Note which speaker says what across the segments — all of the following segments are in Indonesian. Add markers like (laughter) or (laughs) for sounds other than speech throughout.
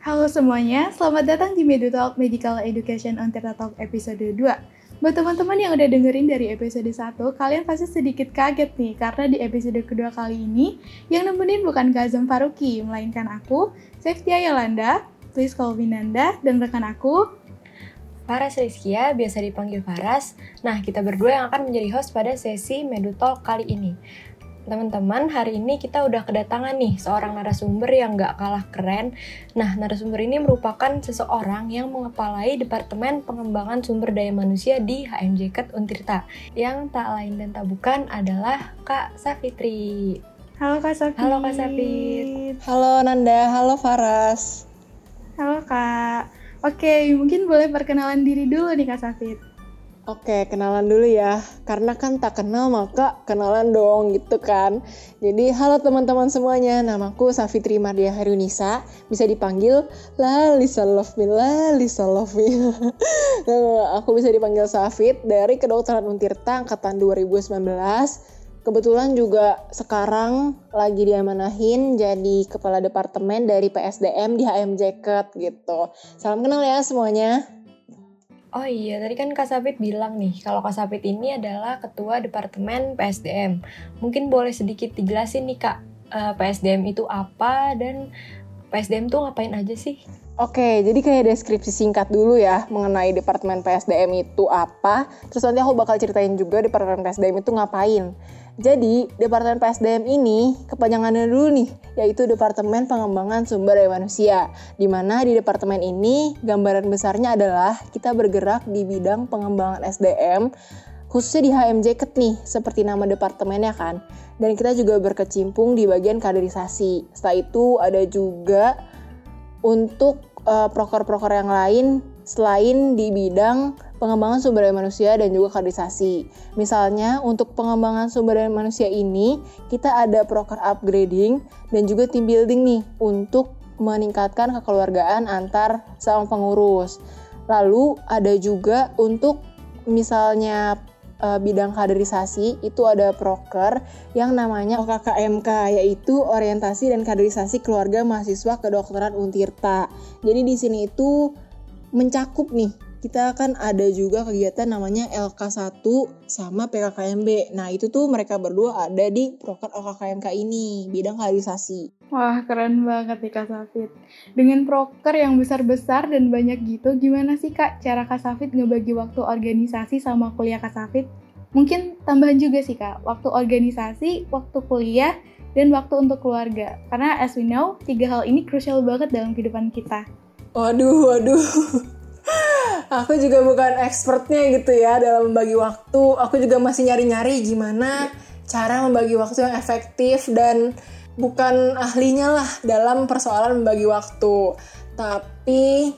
Speaker 1: Halo semuanya, selamat datang di Medu Talk Medical Education on Talk episode 2. Buat teman-teman yang udah dengerin dari episode 1, kalian pasti sedikit kaget nih, karena di episode kedua kali ini, yang nemenin bukan Kazam Faruki, melainkan aku, Seftia Yolanda, please call me Nanda, dan rekan aku,
Speaker 2: Faras Rizkia, biasa dipanggil Faras. Nah, kita berdua yang akan menjadi host pada sesi Medu Talk kali ini. Teman-teman, hari ini kita udah kedatangan nih seorang narasumber yang gak kalah keren. Nah, narasumber ini merupakan seseorang yang mengepalai Departemen Pengembangan Sumber Daya Manusia di HMJ Untirta. Yang tak lain dan tak bukan adalah Kak Safitri.
Speaker 1: Halo Kak Safit.
Speaker 2: Halo Kak Safit.
Speaker 3: Halo Nanda, halo Faras.
Speaker 1: Halo Kak. Oke, mungkin boleh perkenalan diri dulu nih Kak Safit.
Speaker 3: Oke, kenalan dulu ya. Karena kan tak kenal maka kenalan dong gitu kan. Jadi halo teman-teman semuanya, namaku Safitri Mardia Harunisa. Bisa dipanggil Lalisa Love Me, Lalisa Love Me. (laughs) Aku bisa dipanggil Safit dari Kedokteran Untirta Angkatan 2019. Kebetulan juga sekarang lagi diamanahin jadi kepala departemen dari PSDM di HMJ gitu. Salam kenal ya semuanya.
Speaker 2: Oh iya, tadi kan Kak Sabit bilang nih, kalau Kak Sabit ini adalah Ketua Departemen PSDM. Mungkin boleh sedikit dijelasin nih Kak, eh, PSDM itu apa dan PSDM tuh ngapain aja sih?
Speaker 3: Oke, jadi kayak deskripsi singkat dulu ya mengenai Departemen PSDM itu apa. Terus nanti aku bakal ceritain juga Departemen PSDM itu ngapain. Jadi, Departemen PSDM ini kepanjangannya dulu nih, yaitu Departemen Pengembangan Sumber Daya Manusia. Di mana di departemen ini gambaran besarnya adalah kita bergerak di bidang pengembangan SDM khususnya di HMJ KET nih, seperti nama departemennya kan. Dan kita juga berkecimpung di bagian kaderisasi. Setelah itu ada juga untuk uh, proker-proker yang lain selain di bidang pengembangan sumber daya manusia dan juga kaderisasi. Misalnya, untuk pengembangan sumber daya manusia ini, kita ada proker upgrading dan juga team building nih untuk meningkatkan kekeluargaan antar sama pengurus. Lalu ada juga untuk misalnya uh, bidang kaderisasi itu ada proker yang namanya OKKMK yaitu orientasi dan kaderisasi keluarga mahasiswa kedokteran Untirta. Jadi di sini itu mencakup nih kita kan ada juga kegiatan namanya LK1 sama PKKMB. Nah, itu tuh mereka berdua ada di proker OKKMK ini, bidang kaderisasi.
Speaker 1: Wah, keren banget nih Kak Safit. Dengan proker yang besar-besar dan banyak gitu, gimana sih Kak cara Kak Safit ngebagi waktu organisasi sama kuliah Kak Safit? Mungkin tambahan juga sih Kak, waktu organisasi, waktu kuliah, dan waktu untuk keluarga. Karena as we know, tiga hal ini krusial banget dalam kehidupan kita.
Speaker 3: Waduh, waduh. (laughs) aku juga bukan expertnya gitu ya dalam membagi waktu. Aku juga masih nyari-nyari gimana cara membagi waktu yang efektif dan bukan ahlinya lah dalam persoalan membagi waktu. Tapi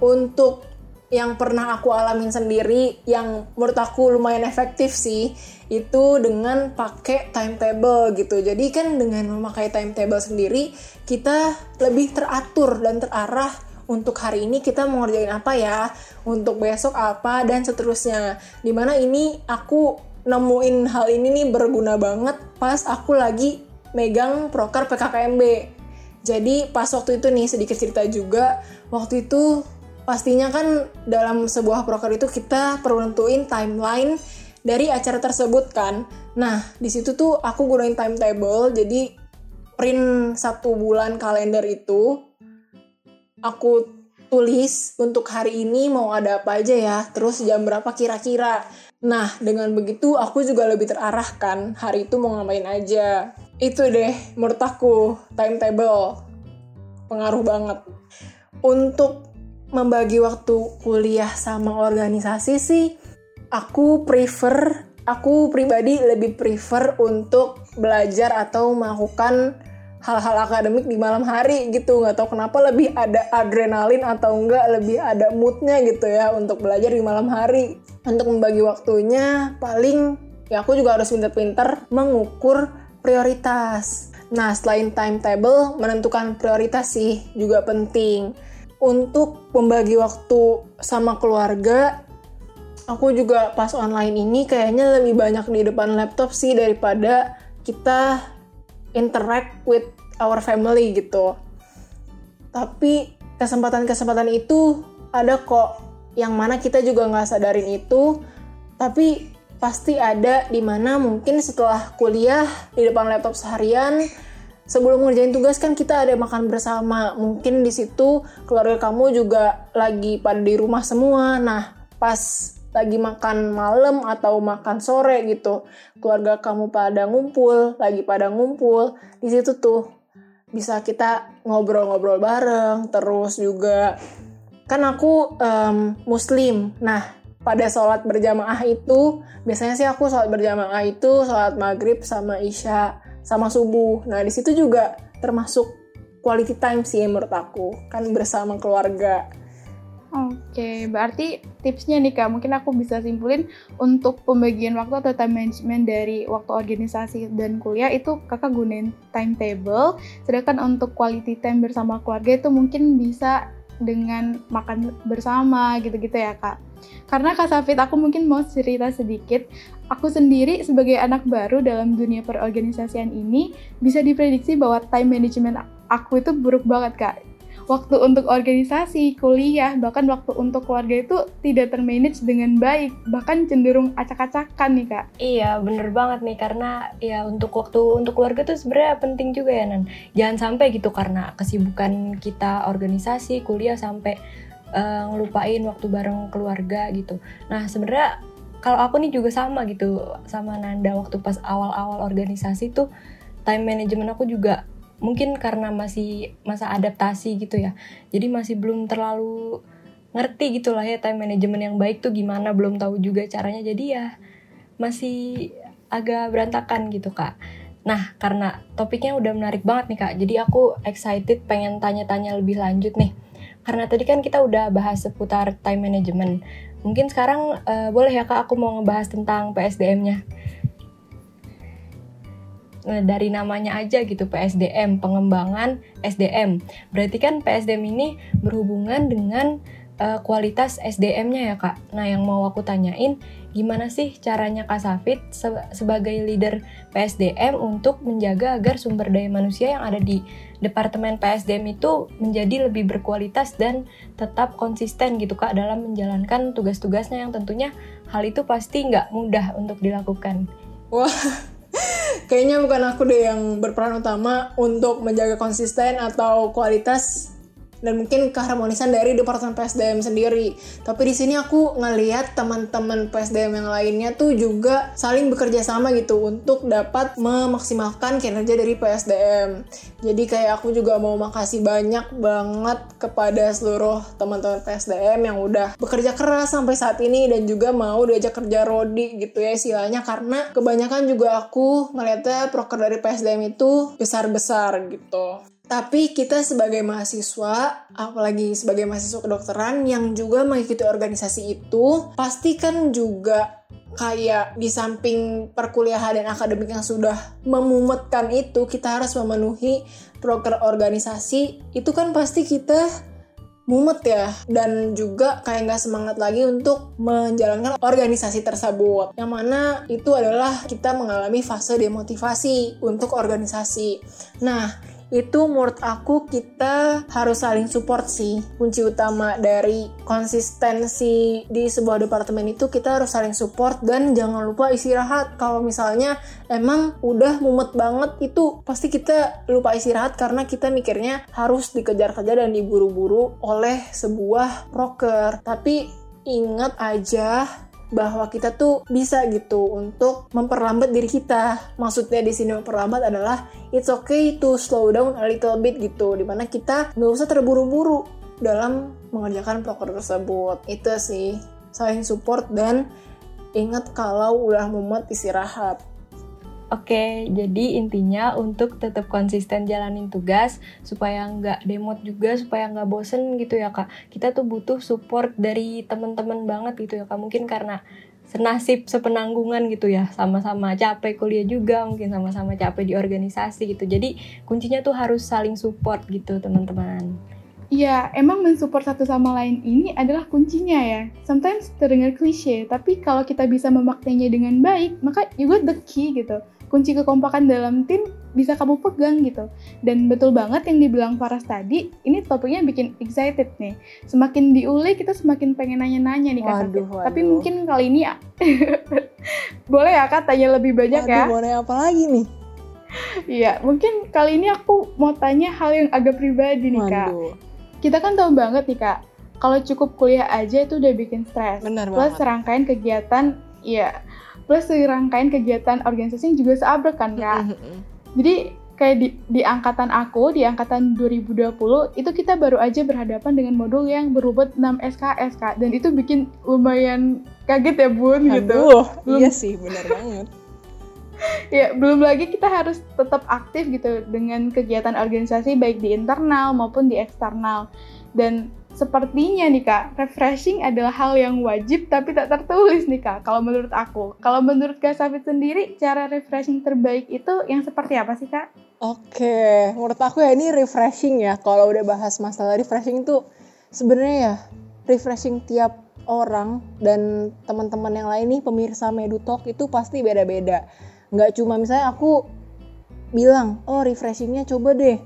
Speaker 3: untuk yang pernah aku alamin sendiri yang menurut aku lumayan efektif sih itu dengan pakai timetable gitu. Jadi kan dengan memakai timetable sendiri kita lebih teratur dan terarah untuk hari ini kita mau ngerjain apa ya, untuk besok apa, dan seterusnya. Di mana ini aku nemuin hal ini nih berguna banget pas aku lagi megang proker PKKMB. Jadi pas waktu itu nih sedikit cerita juga, waktu itu pastinya kan dalam sebuah proker itu kita perlu nentuin timeline dari acara tersebut kan. Nah, di situ tuh aku gunain timetable, jadi print satu bulan kalender itu aku tulis untuk hari ini mau ada apa aja ya, terus jam berapa kira-kira. Nah, dengan begitu aku juga lebih terarahkan hari itu mau ngapain aja. Itu deh menurut aku timetable pengaruh banget. Untuk membagi waktu kuliah sama organisasi sih, aku prefer, aku pribadi lebih prefer untuk belajar atau melakukan hal-hal akademik di malam hari gitu. Nggak tahu kenapa lebih ada adrenalin atau enggak lebih ada moodnya gitu ya untuk belajar di malam hari. Untuk membagi waktunya paling ya aku juga harus pinter-pinter mengukur prioritas. Nah selain timetable menentukan prioritas sih juga penting. Untuk membagi waktu sama keluarga aku juga pas online ini kayaknya lebih banyak di depan laptop sih daripada kita interact with our family gitu. Tapi kesempatan-kesempatan itu ada kok. Yang mana kita juga nggak sadarin itu. Tapi pasti ada di mana mungkin setelah kuliah di depan laptop seharian sebelum ngerjain tugas kan kita ada makan bersama. Mungkin di situ keluarga kamu juga lagi pada di rumah semua. Nah pas lagi makan malam atau makan sore gitu. Keluarga kamu pada ngumpul lagi pada ngumpul di situ tuh bisa kita ngobrol-ngobrol bareng terus juga kan aku um, muslim. Nah pada sholat berjamaah itu biasanya sih aku sholat berjamaah itu sholat maghrib sama isya sama subuh. Nah di situ juga termasuk quality time sih menurut aku kan bersama keluarga
Speaker 1: Oke, berarti tipsnya nih Kak, mungkin aku bisa simpulin untuk pembagian waktu atau time management dari waktu organisasi dan kuliah itu Kakak gunain timetable, sedangkan untuk quality time bersama keluarga itu mungkin bisa dengan makan bersama gitu-gitu ya Kak. Karena Kak Safit, aku mungkin mau cerita sedikit. Aku sendiri sebagai anak baru dalam dunia perorganisasian ini bisa diprediksi bahwa time management aku itu buruk banget Kak waktu untuk organisasi, kuliah, bahkan waktu untuk keluarga itu tidak termanage dengan baik, bahkan cenderung acak-acakan nih kak.
Speaker 2: Iya, bener banget nih karena ya untuk waktu untuk keluarga tuh sebenarnya penting juga ya Nan. Jangan sampai gitu karena kesibukan kita organisasi, kuliah sampai uh, ngelupain waktu bareng keluarga gitu. Nah sebenarnya kalau aku nih juga sama gitu sama Nanda waktu pas awal-awal organisasi tuh time management aku juga mungkin karena masih masa adaptasi gitu ya. Jadi masih belum terlalu ngerti gitu lah ya time management yang baik tuh gimana belum tahu juga caranya. Jadi ya masih agak berantakan gitu kak. Nah karena topiknya udah menarik banget nih kak jadi aku excited pengen tanya-tanya lebih lanjut nih. Karena tadi kan kita udah bahas seputar time management. Mungkin sekarang uh, boleh ya kak aku mau ngebahas tentang PSDM-nya dari namanya aja gitu PSDM, pengembangan SDM. Berarti kan PSDM ini berhubungan dengan uh, kualitas SDM-nya ya kak. Nah yang mau aku tanyain, gimana sih caranya Kak Safit se sebagai leader PSDM untuk menjaga agar sumber daya manusia yang ada di Departemen PSDM itu menjadi lebih berkualitas dan tetap konsisten gitu kak dalam menjalankan tugas-tugasnya yang tentunya hal itu pasti nggak mudah untuk dilakukan.
Speaker 3: Wah, kayaknya bukan aku deh yang berperan utama untuk menjaga konsisten atau kualitas dan mungkin keharmonisan dari departemen PSDM sendiri. Tapi di sini aku ngeliat teman-teman PSDM yang lainnya tuh juga saling bekerja sama gitu untuk dapat memaksimalkan kinerja dari PSDM. Jadi kayak aku juga mau makasih banyak banget kepada seluruh teman-teman PSDM yang udah bekerja keras sampai saat ini dan juga mau diajak kerja rodi gitu ya istilahnya karena kebanyakan juga aku ngeliatnya proker dari PSDM itu besar-besar gitu. Tapi kita sebagai mahasiswa, apalagi sebagai mahasiswa kedokteran yang juga mengikuti organisasi itu, pasti kan juga kayak di samping perkuliahan dan akademik yang sudah memumetkan itu, kita harus memenuhi proker organisasi, itu kan pasti kita mumet ya. Dan juga kayak nggak semangat lagi untuk menjalankan organisasi tersebut. Yang mana itu adalah kita mengalami fase demotivasi untuk organisasi. Nah itu menurut aku kita harus saling support sih. Kunci utama dari konsistensi di sebuah departemen itu kita harus saling support dan jangan lupa istirahat. Kalau misalnya emang udah mumet banget itu pasti kita lupa istirahat karena kita mikirnya harus dikejar-kejar dan diburu-buru oleh sebuah broker. Tapi ingat aja bahwa kita tuh bisa gitu untuk memperlambat diri kita. Maksudnya di sini memperlambat adalah it's okay to slow down a little bit gitu, di mana kita nggak usah terburu-buru dalam mengerjakan proker tersebut. Itu sih saling support dan ingat kalau udah mumet istirahat.
Speaker 2: Oke, jadi intinya untuk tetap konsisten jalanin tugas supaya nggak demot juga, supaya nggak bosen gitu ya kak. Kita tuh butuh support dari teman-teman banget gitu ya kak. Mungkin karena senasib sepenanggungan gitu ya, sama-sama capek kuliah juga, mungkin sama-sama capek di organisasi gitu. Jadi kuncinya tuh harus saling support gitu teman-teman.
Speaker 1: Iya, emang mensupport satu sama lain ini adalah kuncinya ya. Sometimes terdengar klise, tapi kalau kita bisa memaknainya dengan baik, maka juga the key gitu kunci kekompakan dalam tim bisa kamu pegang gitu. Dan betul banget yang dibilang Faras tadi, ini topiknya bikin excited nih. Semakin diulik kita semakin pengen nanya-nanya nih Kak. Tapi mungkin kali ini (laughs) boleh ya Kak tanya lebih banyak
Speaker 3: waduh,
Speaker 1: ya.
Speaker 3: Boleh apa lagi nih?
Speaker 1: Iya, mungkin kali ini aku mau tanya hal yang agak pribadi nih Kak. Kita kan tahu banget nih Kak, kalau cukup kuliah aja itu udah bikin stres.
Speaker 3: Benar
Speaker 1: Plus
Speaker 3: banget.
Speaker 1: serangkaian kegiatan, iya. Plus serangkaian kegiatan organisasi yang juga seabrek kan Kak. Jadi kayak di, di angkatan aku, di angkatan 2020, itu kita baru aja berhadapan dengan modul yang berbobot 6 SKS, Kak. Dan itu bikin lumayan kaget ya, Bun, gitu.
Speaker 3: Aduh, iya sih, benar banget. (laughs)
Speaker 1: ya, belum lagi kita harus tetap aktif gitu dengan kegiatan organisasi baik di internal maupun di eksternal. Dan sepertinya nih Kak, refreshing adalah hal yang wajib tapi tak tertulis nih Kak, kalau menurut aku. Kalau menurut Kak Safit sendiri, cara refreshing terbaik itu yang seperti apa sih Kak?
Speaker 3: Oke, menurut aku ya ini refreshing ya. Kalau udah bahas masalah refreshing itu sebenarnya ya refreshing tiap orang dan teman-teman yang lain nih pemirsa Medutalk itu pasti beda-beda. Nggak cuma misalnya aku bilang, oh refreshingnya coba deh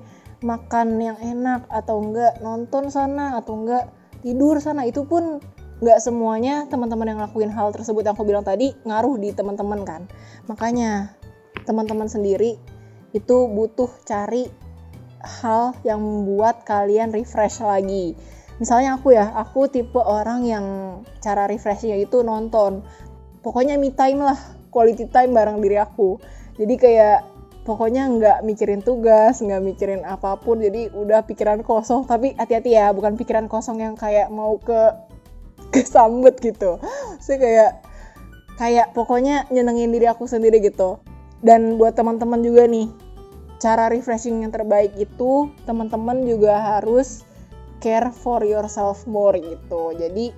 Speaker 3: makan yang enak atau enggak nonton sana atau enggak tidur sana. Itu pun nggak semuanya teman-teman yang ngelakuin hal tersebut yang aku bilang tadi ngaruh di teman-teman kan. Makanya teman-teman sendiri itu butuh cari hal yang membuat kalian refresh lagi. Misalnya aku ya aku tipe orang yang cara refreshingnya itu nonton. Pokoknya me time lah quality time bareng diri aku. Jadi kayak pokoknya nggak mikirin tugas, nggak mikirin apa pun, jadi udah pikiran kosong. Tapi hati-hati ya, bukan pikiran kosong yang kayak mau ke (laughs) kesambet gitu. Saya kayak kayak pokoknya nyenengin diri aku sendiri gitu. Dan buat teman-teman juga nih, cara refreshing yang terbaik itu teman-teman juga harus care for yourself more gitu. Jadi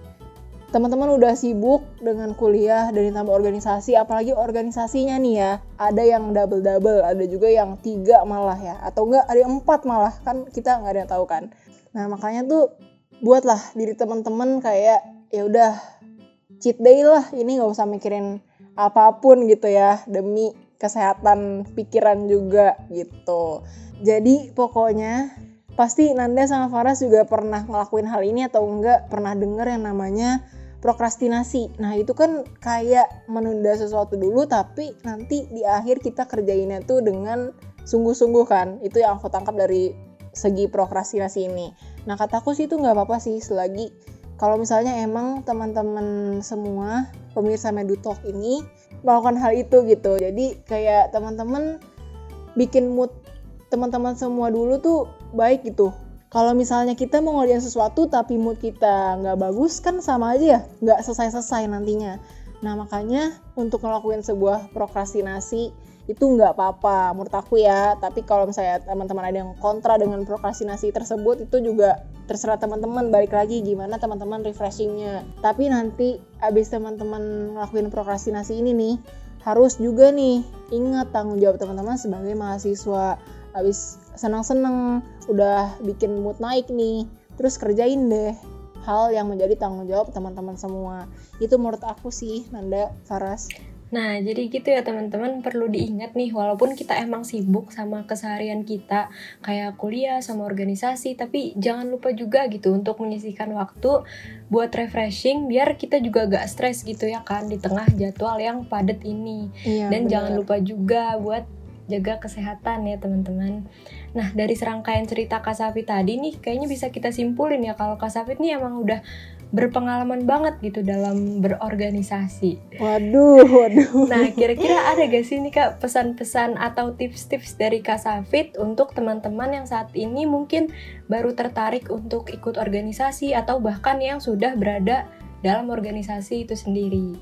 Speaker 3: teman-teman udah sibuk dengan kuliah dan ditambah organisasi apalagi organisasinya nih ya ada yang double double ada juga yang tiga malah ya atau enggak ada yang empat malah kan kita nggak ada yang tahu kan. Nah makanya tuh buatlah diri teman-teman kayak ya udah cheat day lah ini nggak usah mikirin apa pun gitu ya demi kesehatan pikiran juga gitu. Jadi pokoknya pasti Nanda sama Faras juga pernah ngelakuin hal ini atau enggak pernah denger yang namanya prokrastinasi. Nah, itu kan kayak menunda sesuatu dulu tapi nanti di akhir kita kerjainnya tuh dengan sungguh-sungguh kan. Itu yang aku tangkap dari segi prokrastinasi ini. Nah, kataku sih itu nggak apa-apa sih selagi kalau misalnya emang teman-teman semua pemirsa Medutalk ini melakukan hal itu gitu. Jadi kayak teman-teman bikin mood teman-teman semua dulu tuh baik gitu kalau misalnya kita mau ngelakuin sesuatu tapi mood kita nggak bagus kan sama aja ya. Nggak selesai-selesai nantinya. Nah makanya untuk ngelakuin sebuah prokrastinasi itu nggak apa-apa menurut aku ya. Tapi kalau misalnya teman-teman ada yang kontra dengan prokrastinasi tersebut itu juga terserah teman-teman. Balik lagi gimana teman-teman refreshingnya. Tapi nanti abis teman-teman ngelakuin prokrastinasi ini nih harus juga nih ingat tanggung jawab teman-teman sebagai mahasiswa. Habis senang-senang udah bikin mood naik nih terus kerjain deh hal yang menjadi tanggung jawab teman-teman semua itu menurut aku sih Nanda Faras
Speaker 2: Nah, jadi gitu ya teman-teman, perlu diingat nih, walaupun kita emang sibuk sama keseharian kita, kayak kuliah sama organisasi, tapi jangan lupa juga gitu untuk menyisihkan waktu buat refreshing, biar kita juga gak stres gitu ya kan, di tengah jadwal yang padat ini.
Speaker 3: iya,
Speaker 2: Dan
Speaker 3: bener.
Speaker 2: jangan lupa juga buat jaga kesehatan ya teman-teman. Nah dari serangkaian cerita Kak Safit tadi nih kayaknya bisa kita simpulin ya kalau Kak Safit nih emang udah berpengalaman banget gitu dalam berorganisasi.
Speaker 3: waduh waduh
Speaker 2: Nah kira-kira ada gak sih nih Kak pesan-pesan atau tips-tips dari Kak Safit untuk teman-teman yang saat ini mungkin baru tertarik untuk ikut organisasi atau bahkan yang sudah berada dalam organisasi itu sendiri.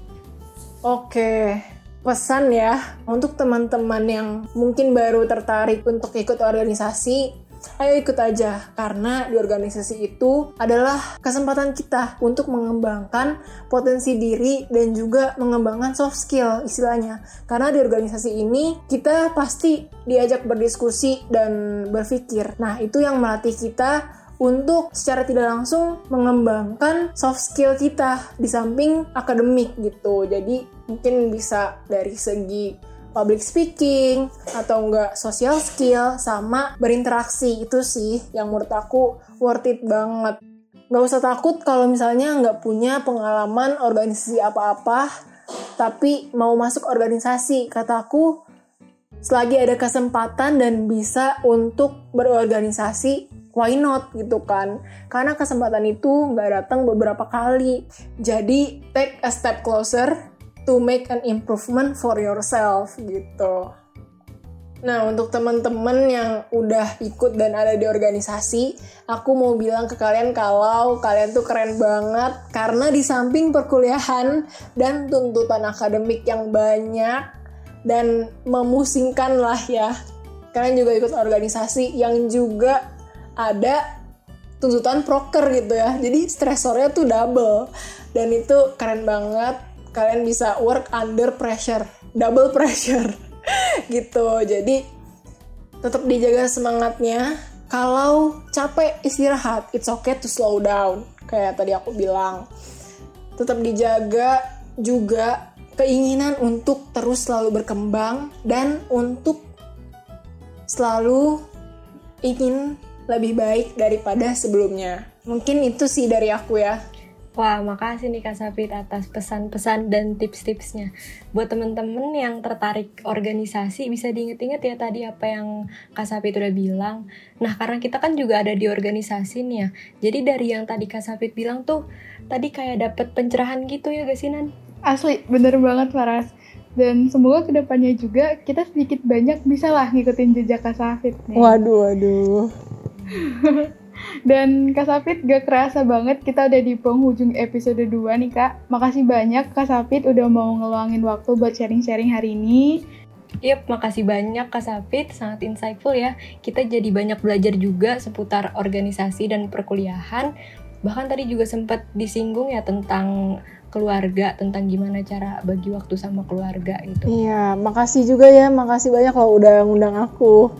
Speaker 3: Oke, pesan ya untuk teman-teman yang mungkin baru tertarik untuk ikut organisasi, ayo ikut aja karena di organisasi itu adalah kesempatan kita untuk mengembangkan potensi diri dan juga mengembangkan soft skill istilahnya. Karena di organisasi ini kita pasti diajak berdiskusi dan berpikir. Nah, itu yang melatih kita untuk secara tidak langsung mengembangkan soft skill kita di samping akademik gitu. Jadi mungkin bisa dari segi public speaking atau enggak social skill sama berinteraksi itu sih yang menurut aku worth it banget. Nggak usah takut kalau misalnya nggak punya pengalaman organisasi apa-apa tapi mau masuk organisasi. Kataku selagi ada kesempatan dan bisa untuk berorganisasi why not gitu kan? Karena kesempatan itu nggak datang beberapa kali. Jadi take a step closer to make an improvement for yourself gitu Nah, untuk teman-teman yang udah ikut dan ada di organisasi, aku mau bilang ke kalian kalau kalian tuh keren banget karena di samping perkuliahan dan tuntutan akademik yang banyak dan memusingkan lah ya. Kalian juga ikut organisasi yang juga ada tuntutan proker gitu ya. Jadi stresornya tuh double. Dan itu keren banget. Kalian bisa work under pressure, double pressure (laughs) gitu jadi tetap dijaga semangatnya kalau capek istirahat it's okay to slow down kayak tadi aku bilang tetap dijaga juga keinginan untuk terus selalu berkembang dan untuk selalu ingin lebih baik daripada sebelumnya. Mungkin itu sih dari aku ya.
Speaker 2: Wah, makasih nih Kak Sapit atas pesan-pesan dan tips-tipsnya. Buat temen-temen yang tertarik organisasi, bisa diinget-inget ya tadi apa yang Kak Sapit udah bilang. Nah, karena kita kan juga ada di organisasi nih ya. Jadi dari yang tadi Kak Sapit bilang tuh, tadi kayak dapet pencerahan gitu ya gak sih Nan?
Speaker 1: Asli, bener banget Faras. Dan semoga ke depannya juga kita sedikit banyak bisa lah ngikutin jejak Kak Safit nih.
Speaker 3: Waduh, waduh. (laughs)
Speaker 1: Dan Kak Sapit gak kerasa banget kita udah di penghujung episode 2 nih Kak. Makasih banyak Kak Sapit udah mau ngeluangin waktu buat sharing-sharing hari ini.
Speaker 2: Yap, makasih banyak Kak Sapit, sangat insightful ya. Kita jadi banyak belajar juga seputar organisasi dan perkuliahan. Bahkan tadi juga sempat disinggung ya tentang keluarga, tentang gimana cara bagi waktu sama keluarga itu.
Speaker 3: Iya, makasih juga ya, makasih banyak kalau udah ngundang aku.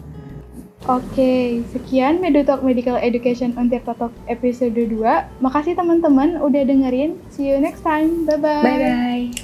Speaker 1: Oke, sekian Medutalk Medical Education on Tirta Talk episode 2. Makasih teman-teman udah dengerin. See you next time. Bye-bye.
Speaker 2: Bye-bye.